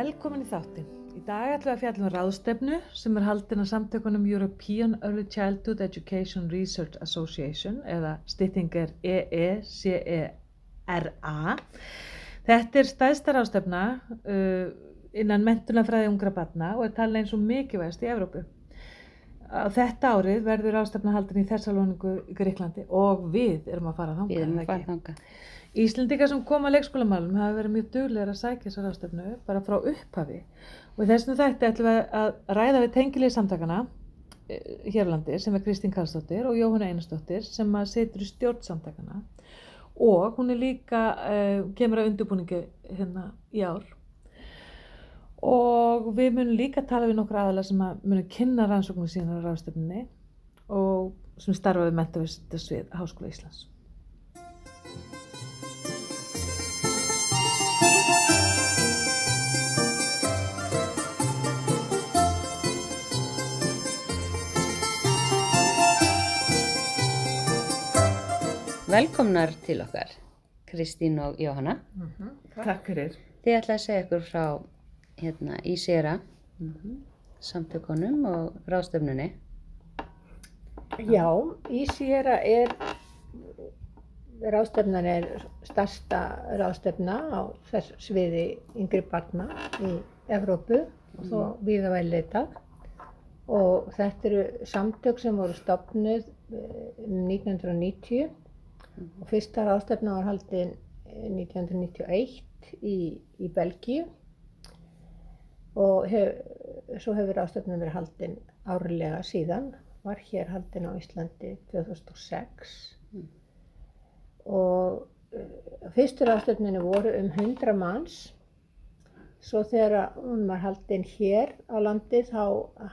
Velkomin í þáttin. Í dag ætlum við að fjalla um ráðstefnu sem er haldin að samtökunum European Early Childhood Education Research Association eða stytting E EECERA. Þetta er stæðsta ráðstefna uh, innan mentunafræði ungra barna og er talin eins og mikilvægast í Evrópu. Á þetta árið verður ráðstefna haldin í Þessalóningu í Greiklandi og við erum að fara þangað. Við erum er að fara ekki? Íslendingar sem koma að leikskólamálum hafa verið mjög duglegar að sækja þessar ráðstefnu bara frá upphafi. Og þessum þætti ætlum við að ræða við tengilið samtakana eh, hér á landi sem er Kristín Karlsdóttir og Jóhanna Einarsdóttir sem að situr í stjórn samtakana og hún er líka, uh, kemur að undirbúningi hérna í ár. Og við munum líka tala við nokkur aðala sem að munum kynna rannsóknum síðan á ráðstefnunni og sem starfa við mentavistasvið Háskóla Íslands. Velkomnar til okkar, Kristín og Jóhanna. Takk fyrir. Þið ætlaði að segja ykkur frá hérna í Sera, samtökunum og ráðstöfnunni. Já, Ísýra er, ráðstefnan er starsta ráðstefna á þess sviði yngri barna í Evrópu og þó viða væli leitað. Og þetta eru samtök sem voru stopnuð eh, um 1990 og fyrsta ráðstefna var haldin eh, 1991 í, í Belgíu. Og hef, svo hefur ráðstefnan verið haldin árlega síðan var hér haldin á Íslandi 2006 og uh, fyrstu ráðstöfninu voru um 100 manns. Svo þegar hún var haldin hér á landi þá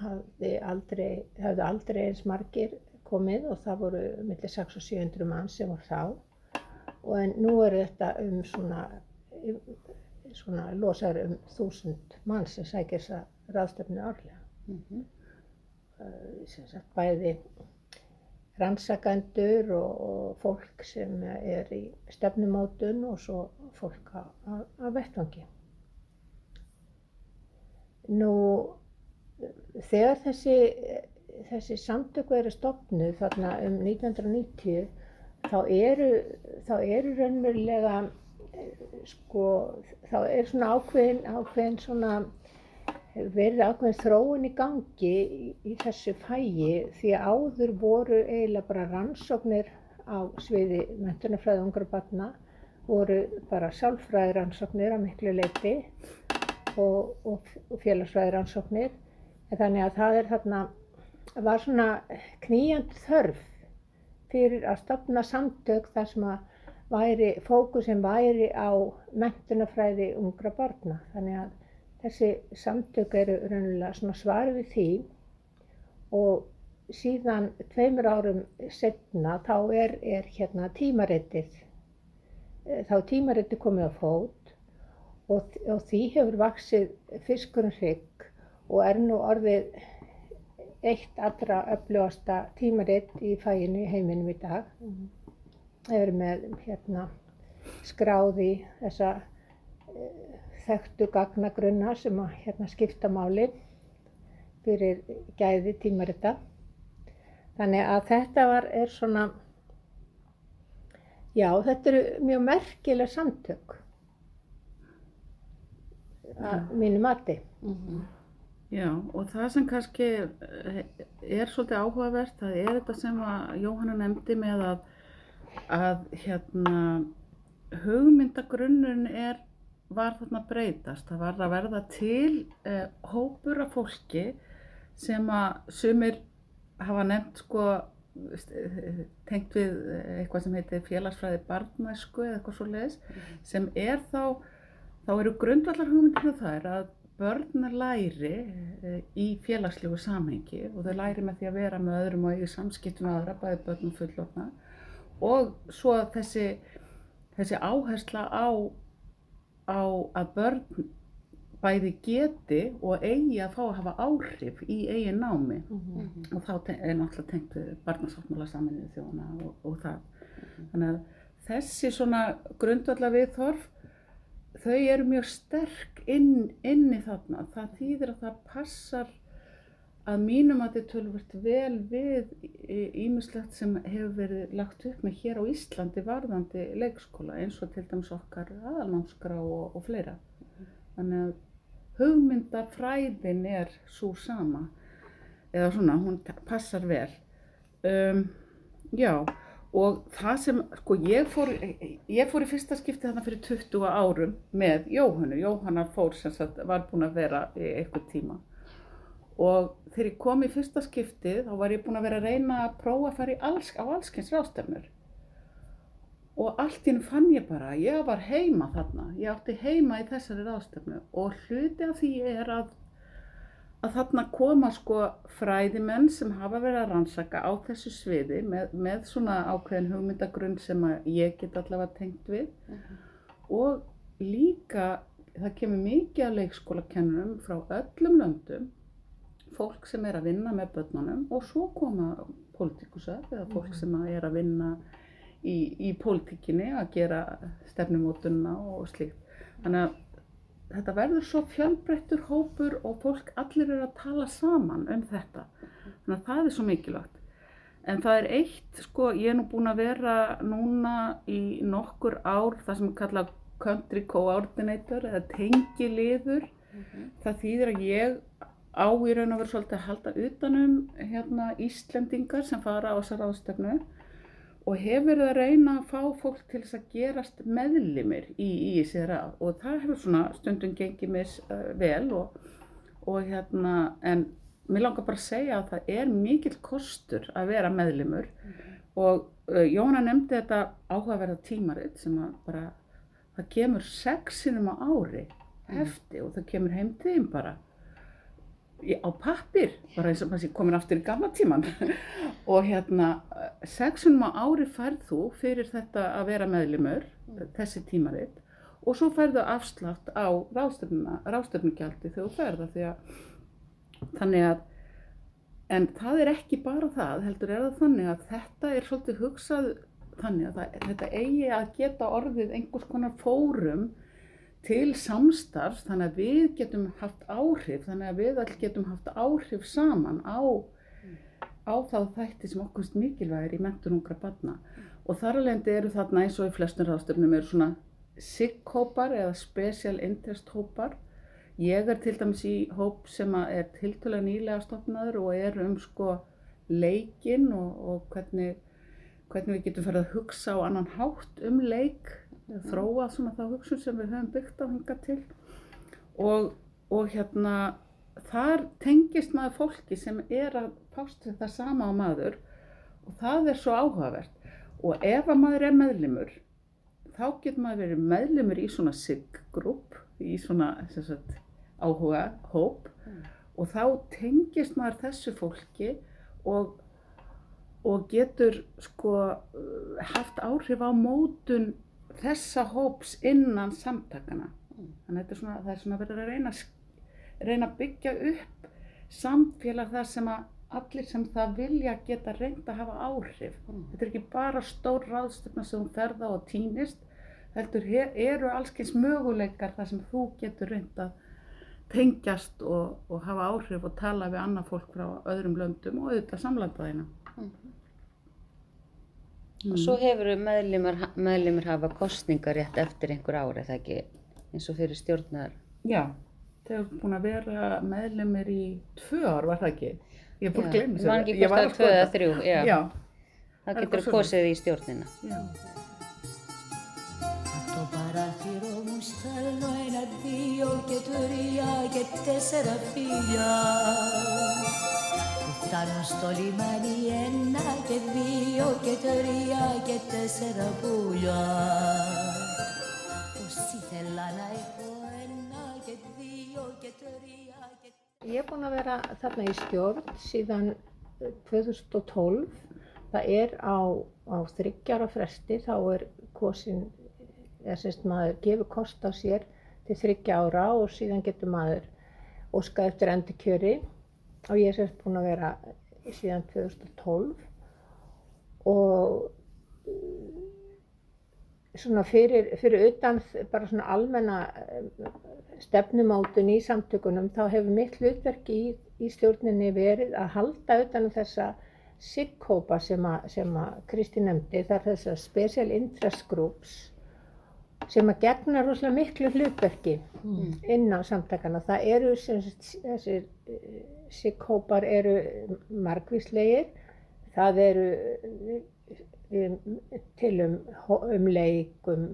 hafði aldrei, hafði aldrei eins margir komið og það voru millir 600 og 700 manns sem voru þá. Og en nú er þetta um svona svona losar um 1000 manns sem sækir þessa ráðstöfnu árlega. Sem sagt bæði rannsakendur og, og fólk sem er í stefnumótun og svo fólk á vettvangi. Nú, þegar þessi, þessi samtöku eru stopnuð þarna um 1990 þá eru, þá eru raunverulega sko, þá er svona ákveðin, ákveðin svona verið ákveðin þróun í gangi í, í þessu fægi því að áður voru eiginlega bara rannsóknir á sviði mentunarfræði ungra barna voru bara sálfræði rannsóknir að miklu leiti og, og, og félagsfræði rannsóknir. En þannig að það er þarna var svona knýjand þörf fyrir að stopna samtök þar sem að væri, fókusin væri á mentunarfræði ungra barna. Þannig að Þessi samtök eru raunverulega svona svar við því. Og síðan tveimur árum setna þá er, er hérna tímaritið, þá er tímaritið komið á fót og, og því hefur vaksið fiskurinn hrygg og er nú orðið eitt allra öflugasta tímaritt í fæinu í heiminum í dag. Það er með hérna skráði þessa þekktu gagnagrunna sem að hérna skipta máli fyrir gæði tímarita. Þannig að þetta var, er svona, já þetta eru mjög merkileg samtök að mínu mati. Já, og það sem kannski er svolítið áhugavert, það er þetta sem að Jóhanna nefndi með að, að hérna, hugmyndagrunnurinn er, var þarna breytast. Það var að verða til eh, hópur af fólki sem að sumir hafa nefnt sko, tengt við eitthvað sem heitir félagsfræði barnæsku eða eitthvað svo leiðis, sem er þá, þá eru grundvallar hugmyndir það er að börn læri eh, í félagslegu samhengi og þau læri með því að vera með öðrum og í samskiptum aðra, bæði börn og fullorna og svo þessi, þessi áhersla á, á að börn bæði geti og eigi að fá að hafa áhrif í eigin námi. Og þá er náttúrulega tengt barnasáttmála saminuðu þjóðana og, og það. Þannig að þessi svona grundvallar viðþorf þau eru mjög sterk inn, inni þarna. Það þýðir að það passar að mínum að þetta tölvört vel við ímislegt sem hefur verið lagt upp með hér á Íslandi varðandi leikskóla eins og til dæmis okkar aðalnámskrá og, og fleira. Þannig að hugmyndafræðin er svo sama eða svona, hún passar vel. Um, já, og það sem, sko, ég fór, ég fór í fyrsta skipti þarna fyrir 20 árum með Jóhannu. Jóhanna fór sem sagt, var búin að vera í eitthvað tíma. Og þegar ég kom í fyrsta skipti þá var ég búin að vera að reyna að prófa að fara alls, á allskyns rástefnur og allt í hennu fann ég bara ég var heima þarna, ég átti heima í þessari rástefnu og hluti af því er að, að þarna koma sko fræðimenn sem hafa verið að rannsaka á þessu sviði með, með svona ákveðin hugmyndagrunn sem ég get allavega tengt við uh -huh. og líka það kemur mikið af leikskólakennurum frá öllum löndum fólk sem er að vinna með börnunum og svo koma pólitíkusar eða fólk sem er að vinna í, í pólitíkinni að gera stefnumótunna og slíkt. Þannig að þetta verður svo fjölbreyttur hópur og fólk allir eru að tala saman um þetta. Þannig að það er svo mikilvægt. En það er eitt, sko, ég er nú búin að vera núna í nokkur ár það sem er kallað country coordinator eða tengiliður. Mm -hmm. Það þýðir að ég á í raun og veru svolítið að halda utanum hérna Íslendingar sem fara á þessa ráðstöfnu og hefur verið að reyna að fá fólk til þess að gerast meðlimir í ISRA og það hefur svona stundum gengið mér uh, vel og, og hérna en mér langar bara að segja að það er mikill kostur að vera meðlimur. Mm og uh, Jóna nefndi þetta áhugaverða tímaritt sem að bara það kemur sexinum á ári hefti mm. og það kemur heim til þeim bara á pappir, bara eins og maður sé komin aftur í gamla tíman og hérna sexunum á ári færð þú fyrir þetta að vera meðlimur mm. þessi tímaritt og svo færðu afslátt á rástefnugjaldi þegar þú ferða því að þannig að en það er ekki bara það heldur er það þannig að þetta er svolítið hugsað þannig að það, þetta eigi að geta orðið einhvers konar fórum til samstarfs þannig að við getum haft áhrif, þannig að við all getum haft áhrif saman á, á þá þætti sem okkurst mikilvægir í mentun ungra barna. Og þar alveg eru þarna eins og í flestum ráðstöfnum eru svona SIG-hópar eða Special Interest hópar. Ég er til dæmis í hóp sem er tiltöla nýlega stofnaður og er um sko leikin og, og hvernig, hvernig við getum farið að hugsa á annan hátt um leik þróa svona þá hugsun sem við höfum byggt á hinga til. Og, og hérna þar tengist maður fólki sem er að fást þetta sama á maður og það er svo áhugavert. Og ef að maður er meðlimur þá getur maður verið meðlimur í svona SIG-grúp í svona sagt, áhuga hóp. Mm. og þá tengist maður þessu fólki og, og getur sko haft áhrif á mótun þessa hóps innan samtakana. Þannig að svona, það er svona verið að reyna, reyna að byggja upp samfélag þar sem að allir sem það vilja geta reynd að hafa áhrif. Mm. Þetta er ekki bara stór ráðstöfna sem þú ferða og týnist, heldur eru allskeins möguleikar þar sem þú getur reynd að tengjast og, og hafa áhrif og tala við annað fólk frá öðrum löndum og auðvitað samlandaðina. Mm. Mm. Og svo hefur meðlimur hafa kostningar rétt eftir einhver ári, það ekki eins og fyrir stjórnar? Já, þau hefur búin að vera meðlimur í tvö ár, var það ekki? Ég er búin að glemja það. Það var ekki hvort að tvö eða þrjú, já. já. Það getur kosið í stjórnina. Já. Το παράθυρο μου στέλνω ένα, δύο και τρία και τέσσερα φίλια Φτάνω στο λιμάνι ένα και δύο και τρία και τέσσερα πουλιά Πως ήθελα να έχω ένα και δύο και τρία και... Ég er búin að vera þarna í stjórn síðan 2012. Það er á, á þryggjara fresti, þá er kosin, eða semst maður gefur kost á sér til þryggja ára og síðan getur maður óskað eftir endurkjöri og ég er sérst búin að vera síðan 2012 og svona fyrir, fyrir utan bara svona almenna eh, stefnumótun í samtökunum þá hefur mitt hlutverk í, í stjórninni verið að halda utan um þessa SIG-hópa sem, að- sem að Kristi nefndi, það er þessar Special Interest Groups sem að gegna rosalega miklu hlutverki Mm. innan samtakana. Það eru sem sagt, þessir SIG-hópar eru margvíslegir, það eru til um, um leik, um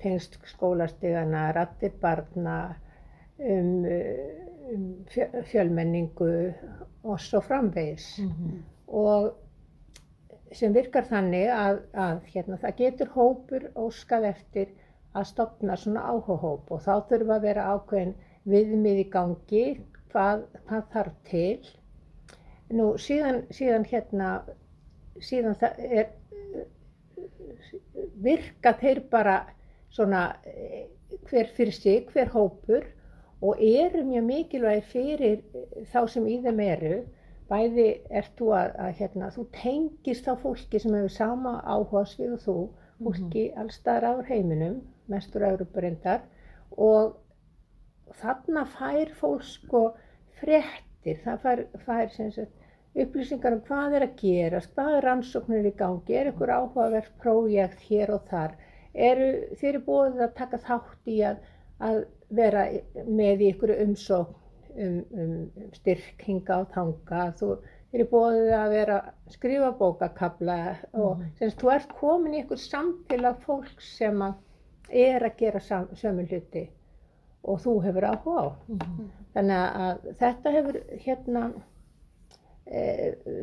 tengst skólastigana, rattir barna, um, um fjö- fjölmenningu og svo framvegis. Mhm. Og sem virkar þannig að, að hérna, það getur hópur óskað eftir að stopna svona áhugahóp og þá þurfa að vera ákveðin viðmið í gangi, hvað, hvað þarf til. Nú síðan, síðan hérna, síðan það er, virka þeir bara svona hver fyrir sig, hver hópur og eru mjög mikilvægir fyrir þá sem í þeim eru. Bæði ert þú að, að hérna, þú tengist þá fólki sem hefur sama áhugasvið og þú, fólki mm allstaðar á heiminum, mestur Európarindar og þarna fær fólk sko fréttir, það fær, fær sagt, upplýsingar um hvað er að gerast, hvað er rannsóknir í gangi, er ykkur áhugavert prójekt hér og þar, eru þeir eru búið að taka þátt í að, að vera með í ykkur umsókn um, um, um styrk hinga og þanga, þú eru búið að vera að skrifa bókakabla og sem sagt, þú ert komin í ykkur samfélag fólk sem að er að gera sam, sömu hluti og þú hefur áhuga á. Mhm. Þannig að þetta hefur hérna e,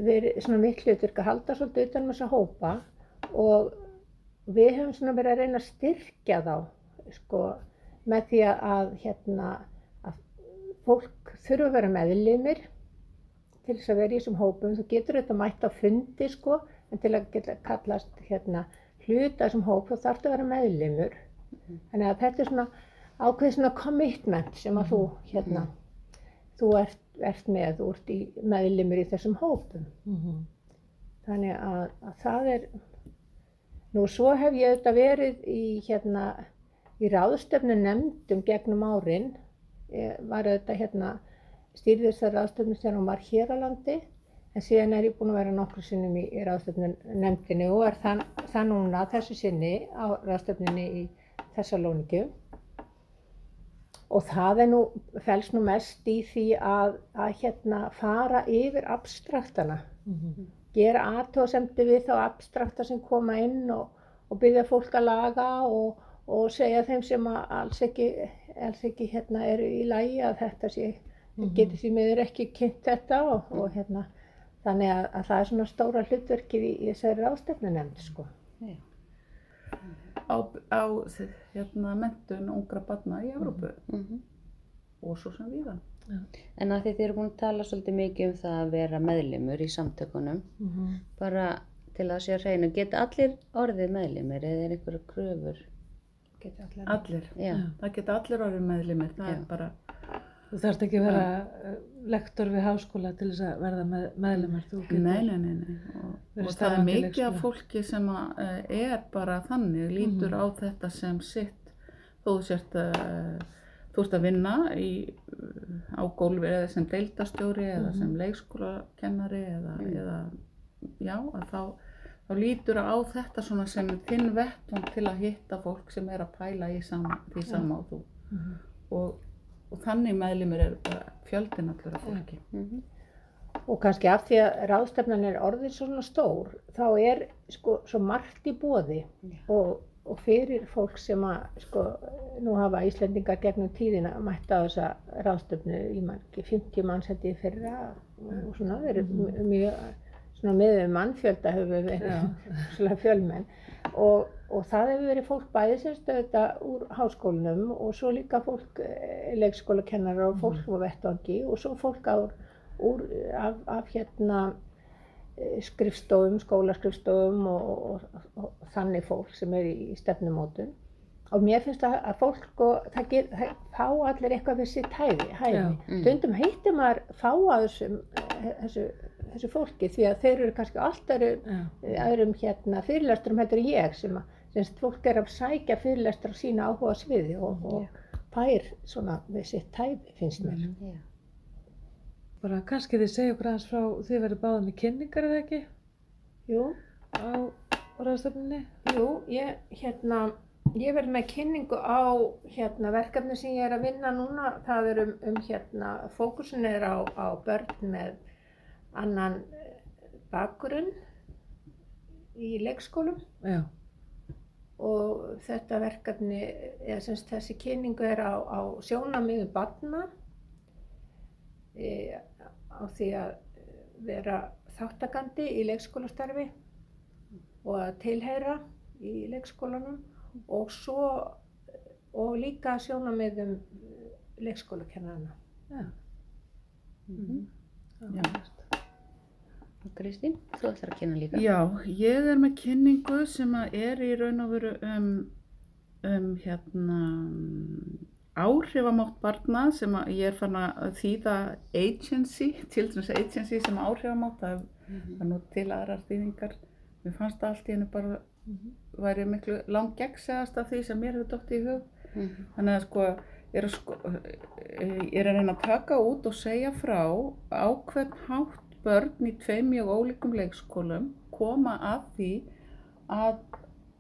verið svona mitt hlutverk að halda svolítið utan um þessa hópa og við hefum svona verið að reyna að styrkja þá sko með því að hérna að fólk þurfa að vera meðlimir til þess að vera í þessum hópum. Þú getur þetta mætt á fundi sko en til að geta kallast hérna hluta þessum hóp þá þarftu að vera meðlimur. Þannig að þetta er svona ákveð svona commitment sem að þú hérna þú ert, ert með, þú ert í meðlimur í þessum hópum. Mhm. Þannig að, að það er, nú svo hef ég auðvitað verið í hérna, í ráðstöfnu nefndum gegnum árin, ég var auðvitað hérna, stýrði þessar ráðstöfnu þegar hún var hér á landi, en síðan er ég búin að vera nokkru sinnum í, í ráðstöfnu nefndinu og er það, núna þessu sinni á ráðstöfnunni í Þessalónikju. Og það er nú, felst nú mest í því að, að hérna fara yfir abstraktana Mhm. gera aðtóðsemdi við þá abstrakta sem koma inn og, og byggja fólk að laga og, og segja þeim sem alls ekki, alls ekki hérna, eru í lægi að þetta sé, mm getur því miður ekki kynnt þetta og, og hérna, þannig að, að það er svona stóra hlutverkið í, í þessari ráðstefnu nefnd sko. Á, á hérna, mentun ungra barna í Evrópu Mhm. og svo sem víðan. En að því þið eru búin að tala svolítið mikið um það að vera meðlimur í samtökunum, Mhm. bara til að sé að hreinu, geta allir orðið meðlimir eða er einhverju kröfur? Geta allir. Allir. Já, Það geta allir orðið meðlimir, það Já. er bara, Þú þarfst ekki að vera uh, lektor við háskóla til þess að verða með, meðlumar. Þú getur nei, nei, nei, nei. Og, og það er mikið af fólki sem að, uh, er bara þannig, lítur Mhm. á þetta sem sitt, þú sért uh, þú ert að vinna í, á gólfi eða sem deildastjóri eða Mhm. sem leikskólakennari eða, eða já, að þá, þá lítur á þetta svona sem þinn vettvang til að hitta fólk sem er að pæla í sam, því sama og þú Mhm. og, og þannig meðlumir er bara fjöldin allur af fólki. Mhm. Og kannski af því að ráðstefnan er orðin svona stór, þá er sko svo margt í bóði og, og fyrir fólk sem að sko, nú hafa Íslendingar gegnum tíðina mætt á þessa ráðstefnu í mann, 50 manns þetta í fyrra og svona, það er mjög svona miður mannfjölda hefur verið svona fjölmenn. Og, og það hefur verið fólk bæði sem stöðta úr háskólanum og svo líka fólk eh, leikskólakennarar og fólk á vettvangi og svo fólk á, úr, af, af hérna eh, skrifstofum, skólaskrifstofum og, og, og, og þannig fólk sem er í stefnumótun og mér finnst að, að fólk og það, ger, það fá allir eitthvað við sitt hæfi, hæfi. Mm. stundum heitir maður fá að þessum, eh, þessu, þessu fólki því að þeir eru kannski allt öðru, Já. öðrum hérna fyrirlesturum heldur ég sem, að, Þess fólk er að sækja fyrirlestur á sína áhuga sviði og, og fær svona við sitt tæfi finnst mér. Já. Bara kannski þið segja okkur aðeins frá, þið verður báðið með kynningar eða ekki Jú, á ráðstöfninni? jú, ég, hérna, ég verð með kynningu á hérna, verkefni sem ég er að vinna núna. Það er um, um hérna, fókusin er á, á börn með annan eh, bakgrunn í leikskólum. Já, og þetta verkefni, eða semst þessi kynningu er á, á sjónamiðu barna e, á því að vera þáttakandi í leikskólastarfi og að tilheyra í leikskólanum og svo og líka sjónamiðum leikskólakennarana. já. Mhm. Já. Kristín, þú ætlar að kynna líka. Já, ég er með kynningu sem að er í raun og veru um, um hérna áhrifamátt barna sem að ég er fann að þýða agency, children's agency sem áhrifamátt, það Mhm. er nú til aðrar þýðingar. Mér fannst það allt í hennu bara væri miklu langt gegnsæðast af því sem mér hefur dótt í hug. Mhm. Þannig að sko, ég er að, sko, ég er að reyna að taka út og segja frá á hvern hátt börn í tveim mjög ólíkum leikskólum koma að því að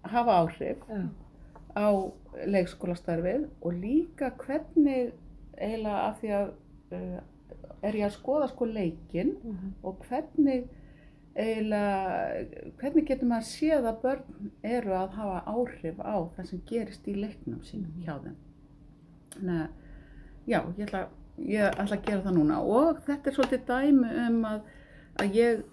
hafa áhrif Já. á leikskólastarfið og líka hvernig eiginlega af því að uh, er ég að skoða sko leikinn Mhm. og hvernig eiginlega, hvernig getur maður séð að börn eru að hafa áhrif á það sem gerist í leiknum sínum hjá þeim. Þannig að, já, ég ætla, ég ætla að gera það núna og þetta er svolítið dæmi um að, að ég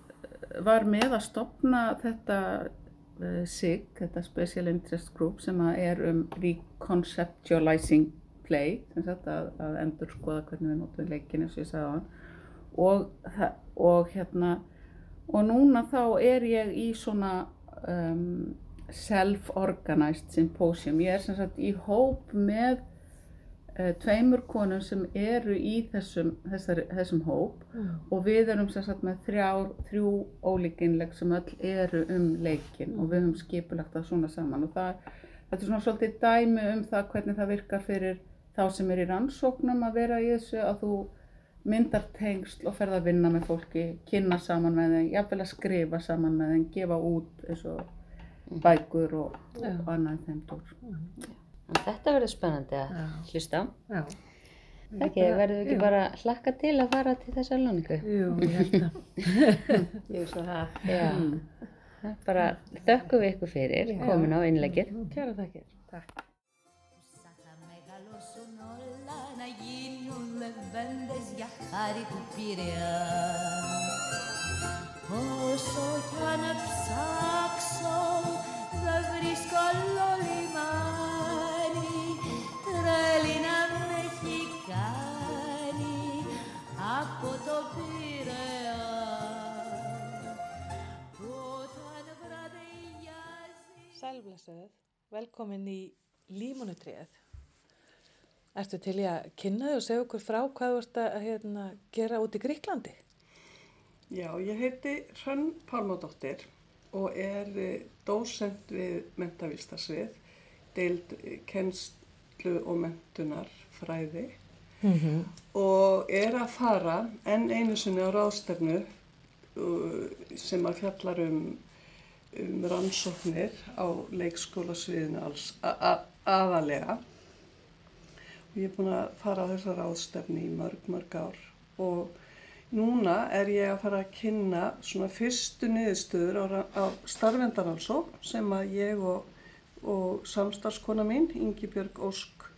var með að stopna þetta uh, SIG, þetta Special Interest Group sem er um Reconceptualizing Play, sem sagt að, að endur skoða hvernig við notum leikin eins og ég sagði á hann og, og hérna og núna þá er ég í svona um, self-organized symposium. Ég er sem sagt í hóp með tveimur konum sem eru í þessum, þessari, þessum hóp Mm. og við erum sem sagt með þrjár, þrjú ólíkinleg sem öll eru um leikin og við höfum skipulagt það svona saman og það, þetta er svona svolítið dæmi um það hvernig það virkar fyrir þá sem er í rannsóknum að vera í þessu að þú myndar tengsl og ferð að vinna með fólki, kynna saman með þeim, jafnvel að skrifa saman með þeim, gefa út eins og bækur og, og annað þeim dór. En þetta verður spennandi að Já. hlusta á. Já. Ekki, verður við ekki Jú. bara hlakka til að fara til þessa láningu? Jú, ég held að. Ég er svo það. Já. Mm. Bara þökkum við ykkur fyrir komin á innleggið. Kæra þakkir. Σαν θα μεγαλώσουν όλα να γίνουν λεβέντες για χάρη του Πειραιά Όσο κι αν ψάξω δεν βρίσκω άλλο Sælblessuð, velkomin í límonutréð. Ertu til í að kynna þig og segja okkur frá hvað þú ert að hérna, gera út í Gríklandi? Já, ég heiti Hrönn Pálmadóttir og er eh, dósent við mentavístarsvið, deild eh, kennslu og mentunar fræði Mm -hmm. og er að fara enn einu sinni á ráðstefnu uh, sem að fjallar um, um rannsóknir á leikskólasviðinu alls, aðalega. Og ég er búin að fara á þessa ráðstefni í mörg, mörg ár. Og núna er ég að fara að kynna svona fyrstu niðurstöður á, á starfendarannsókn sem að ég og, og samstarfskona mín, Ingi Björg Ósk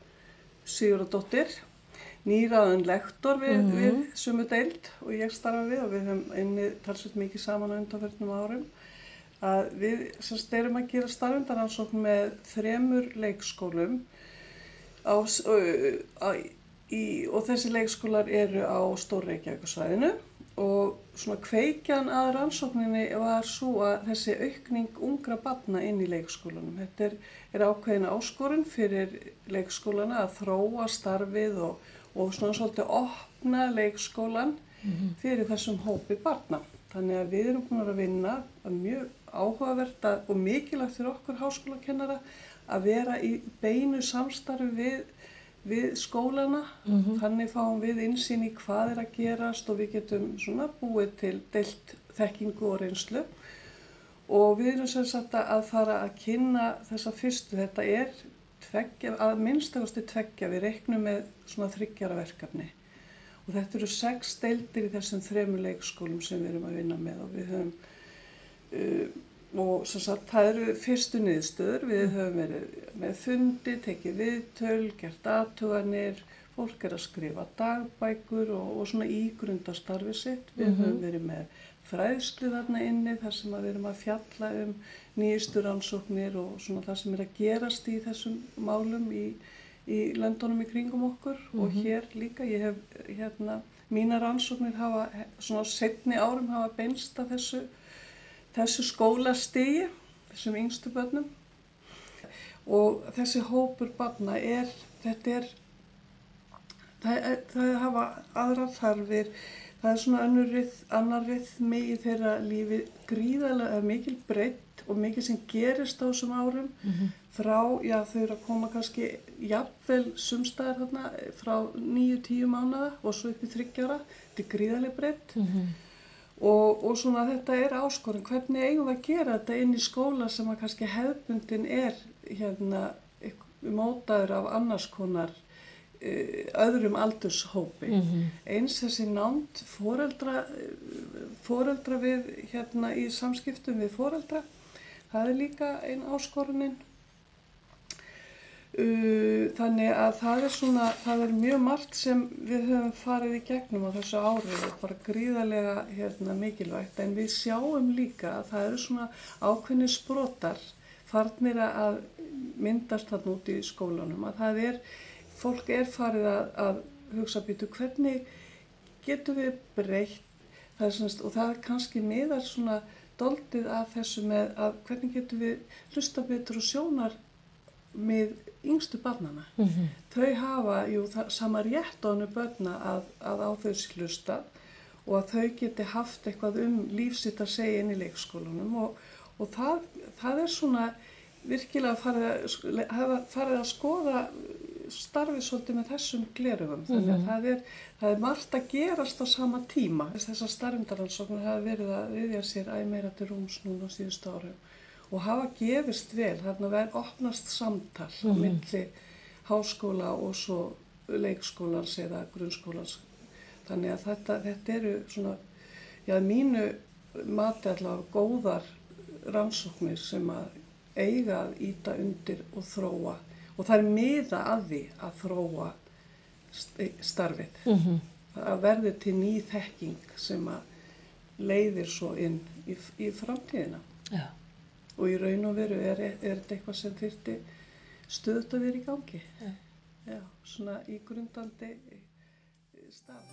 Sigurðardóttir, nýraðun lektor við, við sumu deild og ég starfa við og við höfum einni talsveit mikið saman á undanförnum árum að við semst erum að gera starfendaransókn með þremur leikskólum á, á, í, og þessi leikskólar eru á Stórreikjavíkusvæðinu og svona kveikjan að rannsókninni var svo að þessi aukning ungra barna inn í leikskólanum. Þetta er, er ákveðin áskorun fyrir leikskólana að þróa starfið og, og svona svolítið opna leikskólan fyrir þessum hópi barna. Þannig að við erum búin að vinna að mjög áhugavert að, og mikilvægt fyrir okkur háskólakennara að vera í beinu samstarfi við, við skólana. Þannig fáum við insýn í hvað er að gerast og við getum svona búið til deilt þekkingu og reynslu. Og við erum sem sagt að fara að kynna þessa fyrstu, þetta er tveggja, að minnstakosti tveggja, við reiknum með svona þryggjara verkefni. Og þetta eru sex deildir í þessum þremur leikskólum sem við erum að vinna með og við höfum, og sem sagt það eru fyrstu niðurstöður, við höfum verið með fundi, tekið viðtöl, gert aðtuganir, fólk er að skrifa dagbækur og, og svona ígrundastarfi sitt. Við höfum verið með fræðslu þarna inni þar sem við erum að fjalla um nýjustu rannsóknir og svona það sem er að gerast í þessum málum í, í löndunum í kringum okkur. Og hér líka. Ég hef hérna, mína rannsóknir hafa svona setni árum hafa beinst að þessu, þessu skólastigi, þessum yngstu börnum. Og þessi hópur barna er, þetta er, það, það hafa aðrar þarfir, það er svona önnur rið, annar rithmi í þeirra lífi gríðarlega mikil breytt og mikið sem gerist á þessum árum. Frá, já þau eru að koma kannski jafnvel sumstæðar þarna frá nýju, tíu mánuða og svo upp í þryggjara, þetta er gríðarlega breytt og, og svona þetta er áskorun, hvernig eigum við að gera þetta inn í skóla sem að kannski hefðbundin er hérna mótaður af annars konar uh, öðrum aldurshópi. Eins þessi nánd foreldra, foreldra við hérna í samskiptum við foreldra, það er líka einn áskorunin. Uh, þannig að það er svona, það er mjög margt sem við höfum farið í gegnum á þessu ári og bara gríðarlega hérna, mikilvægt. En við sjáum líka að það eru svona ákveðni sprotar farnir að myndast þarna út í skólanum. Að það er, fólk er farið að, að hugsa býtu hvernig getum við breytt? Það semst, og það kannski miðar svona doldið að þessu með að hvernig getum við hlusta betur og sjónar með yngstu barnana. Þau hafa, jú, það, sama rétt á hennu börna að, að á þau sé hlusta og að þau geti haft eitthvað um lífsitt að segja inn í leikskólanum og, og það, það er svona virkilega farið að, hafa farið að skoða starfið svolítið með þessum glerugum. Þannig að það er, það er margt að gerast á sama tíma. Þessar starfindaransóknir hafa verið að viðja sér æg meira til rúms núna síðustu árum og hafa gefist vel, þarna verð opnast samtal á milli háskóla og svo leikskólans eða grunnskólans. Þannig að þetta, þetta eru svona, já, mínu mati allavega góðar rannsóknir sem að eiga að íta undir og þróa og það er miða að því að þróa starfið. Að verði til ný þekking sem að leiðir svo inn í, í framtíðina. Já Og í raun og veru er, er þetta eitthvað sem þurfti stöðut að vera í gangi. Já. Já, svona í grundandi stað.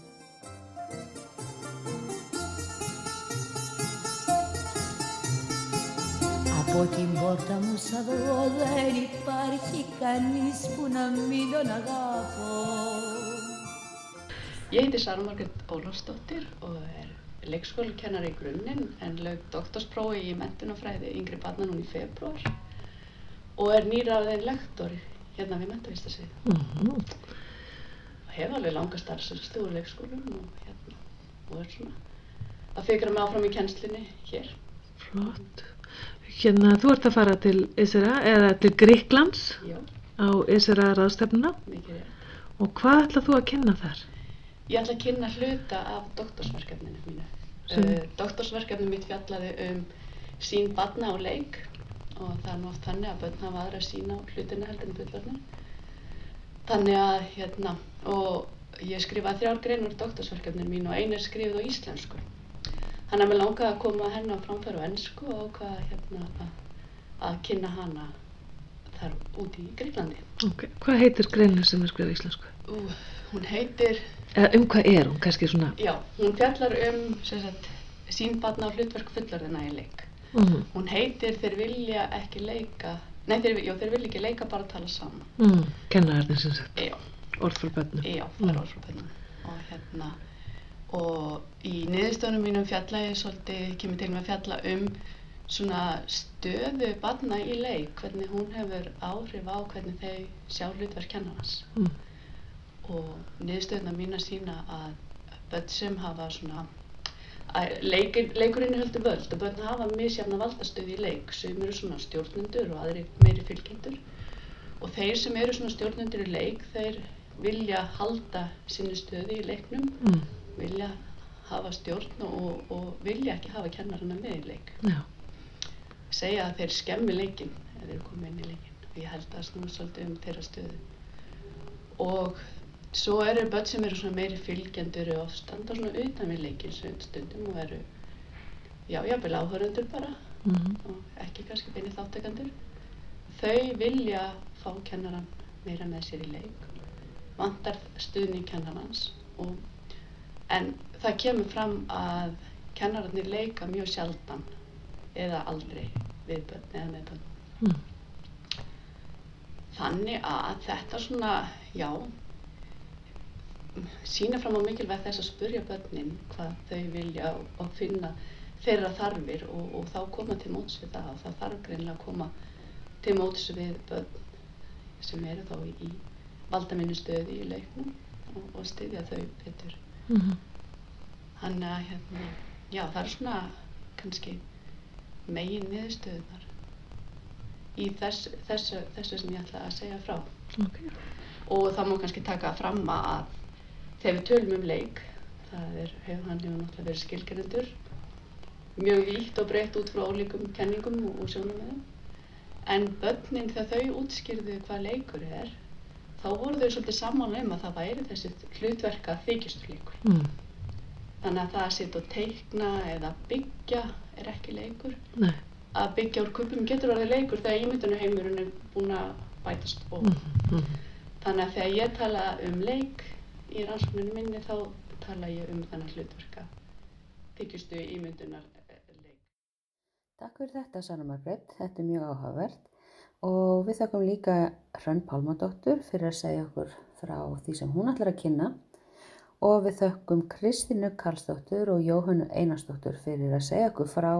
Από την πόρτα μου σαν βγω δεν υπάρχει κανείς που να μην τον αγάπω. Ég heiti Sara Margrét Ólafsdóttir og er leikskólakennari í grunninn en lauk doktorsprófi í mentunafræði yngri barna núna í februar og er nýraðin lektor hérna við mentavistasvið. Mhm. Og hef alveg langa starfsröstu úr leikskólum og hérna og er svona að fikra mig áfram í kennslinni hér. Flott. Hérna, þú ert að fara til Ísera eða til Gríklands Já, á Ísera ráðstefnuna og hvað ætlað þú að kynna þar? Ég ætla að kynna hluta af doktorsverkefninu mínu. Uh, doktorsverkefninu mitt fjallaði um sín barna á leik og það er nú oft þannig að börn hafa aðra sín á hlutina heldur en fullorðnir. Þannig að hérna, og ég skrifaði þrjár grein úr doktorsverkefninu mínu og ein er skrifið á íslensku. Þannig að mér langaði að koma henni á framfæru ennsku og ákvaða hérna að, að kynna hana þar úti í Gríklandi. Ok, hvað heitir greinu sem er skrifað á íslensku? Ú, hún heitir Eða um hvað er hún, kannski svona? Já, hún fjallar um sagt, sín barna og hlutverk fullorðina í leik. Mm, Hún heitir Þeir vilja ekki leika, nei þeir, já, þeir vilja ekki leika bara tala saman. mm, kennararnir sem sagt, Já, orð frá bönnum. já, það er orð frá bönnum. Og hérna, og í niðurstöðunum mínum fjalla ég svolítið, kemur til með að fjalla um svona stöðu barna í leik, hvernig hún hefur áhrif á hvernig þau sjá hlutverk kennarans Mm. Og niðurstöðuna mín að sína að börn sem hafa svona að leikur, leikurinn höldu völd og börn hafa misjafna valdastöði í leik. Sem eru svona stjórnendur og aðri meiri fylgjendur. Og þeir sem eru svona stjórnendur í leik þeir vilja halda sinni stöði í leiknum Mm. vilja hafa stjórn og, og vilja ekki hafa kennarana með í leik. Já. segja að þeir skemmi leikinn ef þeir koma inn í leikinn. Og ég held að það snúi svolítið um þeirra stöðu. Og svo eru börn sem eru meiri fylgjendur og standa svona utan við leikinn stundum og eru já, jáfnvel áhörundur bara Mm. og ekki kannski beini þáttakandur þau vilja fá kennaran meira með sér í leik vantar stuðning kennarans og, en það kemur fram að kennararnir leika mjög sjaldan eða aldrei við börn eða með börn Mm. þannig að þetta svona, já sína fram á mikilvægt þess að spurja börnin hvað þau vilja og, finna þeirra þarfir og, og þá koma til móts við það og það þarf greinilega að koma til móts við börn sem eru þá í, valdaminnu stöði í leiknum og, og styðja þau betur Mm. Þannig að hérna, já það er svona kannski megin niðurstöðunar í þess, þessu, þessu sem ég ætla að segja frá. Ok. Og það má kannski taka fram að þegar við tölum um leik, það er, hefur hann hefur náttúrulega verið skilgerindur, mjög vítt og breytt út frá ólíkum kenningum og, og sjónumöðum. En börnin þegar þau útskýrðu hvað leikur er, þá voru þau svolítið sammála um að það væri þessi hlutverka þykjusturleikur. Mm. Þannig að það að setja og teikna eða byggja er ekki leikur. Nei. Að byggja úr kubum getur orðið leikur þegar ímyndunarheimurinn er búinn að bætast og Mm. Mm. þannig að þegar ég tala um leik í rannsókninu minni þá tala ég um þannig hlutverka þykjustu ímyndunar leik. Takk fyrir þetta, Sanna Margrét. Þetta er mjög áhugavert. Og við þakkum líka Hrönn Pálmadóttur fyrir að segja okkur frá því sem hún ætlar að kynna. Og við þökkum Kristínu Karlsdóttur og Jóhannu Einarsdóttur fyrir að segja okkur frá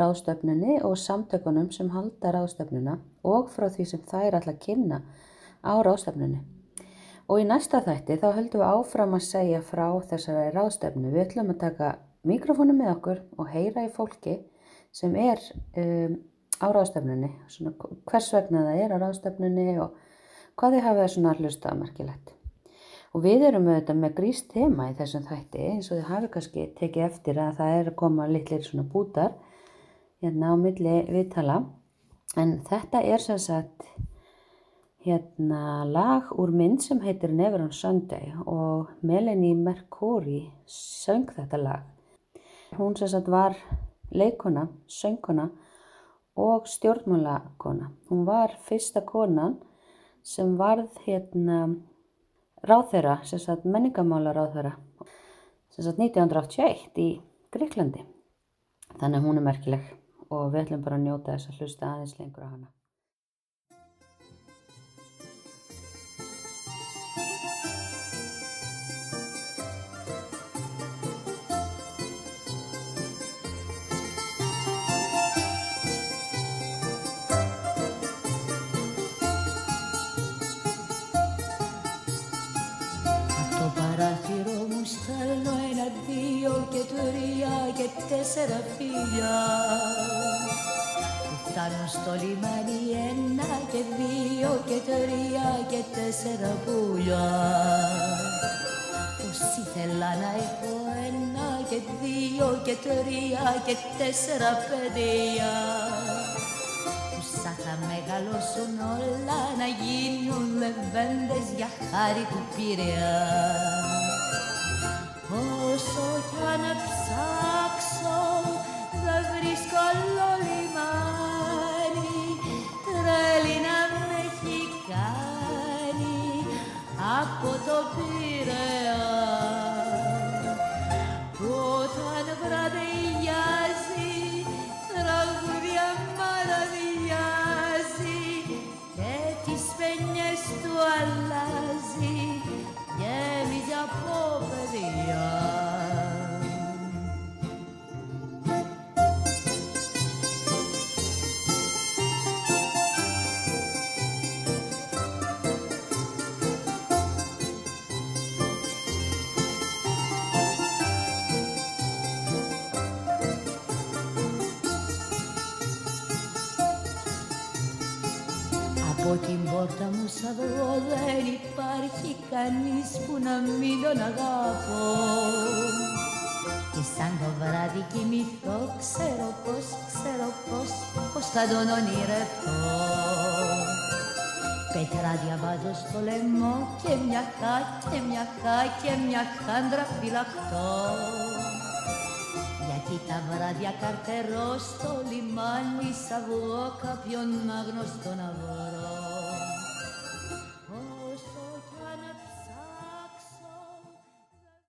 ráðstöfnunni og samtökunum sem halda ráðstöfnuna og frá því sem þær ætla að kynna á ráðstöfnunni. Og í næsta þætti þá höldum við áfram að segja frá þessari ráðstöfnu. Við ætlum að taka mikrofónu með okkur og heyra í fólki sem er um, á ráðstöfnunni, svona hvers vegna það er á ráðstöfnunni og hvað þið hafa svona hlustað merkilegt. Og við erum auðvitað með gríst tema í þessum þætti eins og þið hafi kannski tekið eftir að það er að koma litlir svona bútar hérna á milli viðtala. En þetta er sem sagt hérna lag úr mynd sem heitir Never on Sunday og Melanie Mercouri söng þetta lag. Hún sem sagt var leikona, söngkona og stjórnmálakona. Hún var fyrsta konan sem varð hérna ráðherra, sem sagt menningamála ráðherra, sem sagt 1981 í Greiklandi. Þannig að hún er merkileg og við ætlum bara að njóta þess að hlusta aðeins lengur á hana. Δύο και τρία και τέσσερα φίλια. Που φτάνουν στο λιμάνι ένα και δύο και τρία και τέσσερα πουλιά. Πως ήθελα να έχω ένα και δύο και τρία και τέσσερα παιδιά. Που σαν θα μεγαλώσουν όλα να γίνουν λεβέντες για χάρη του Πειραιά. Όσο κι αν ψάξω δεν βρίσκω άλλο λιμάνι τρέλη να με έχει κάνει από το Πειραιά. Όταν βραδιάζει, Από την πόρτα μου σαν δροδέρι υπάρχει κανείς που να μην τον αγαπώ. Και σαν το βράδυ κοιμηθώ ξέρω πως, ξέρω πως, πως θα τον ονειρευτώ. Πετράδια βάζω στο λαιμό και μια χά και μια χά και μια χάντρα φυλαχτώ γιατί τα βράδια καρτερώ στο λιμάνι σαν βγω κάποιον άγνωστο να βρω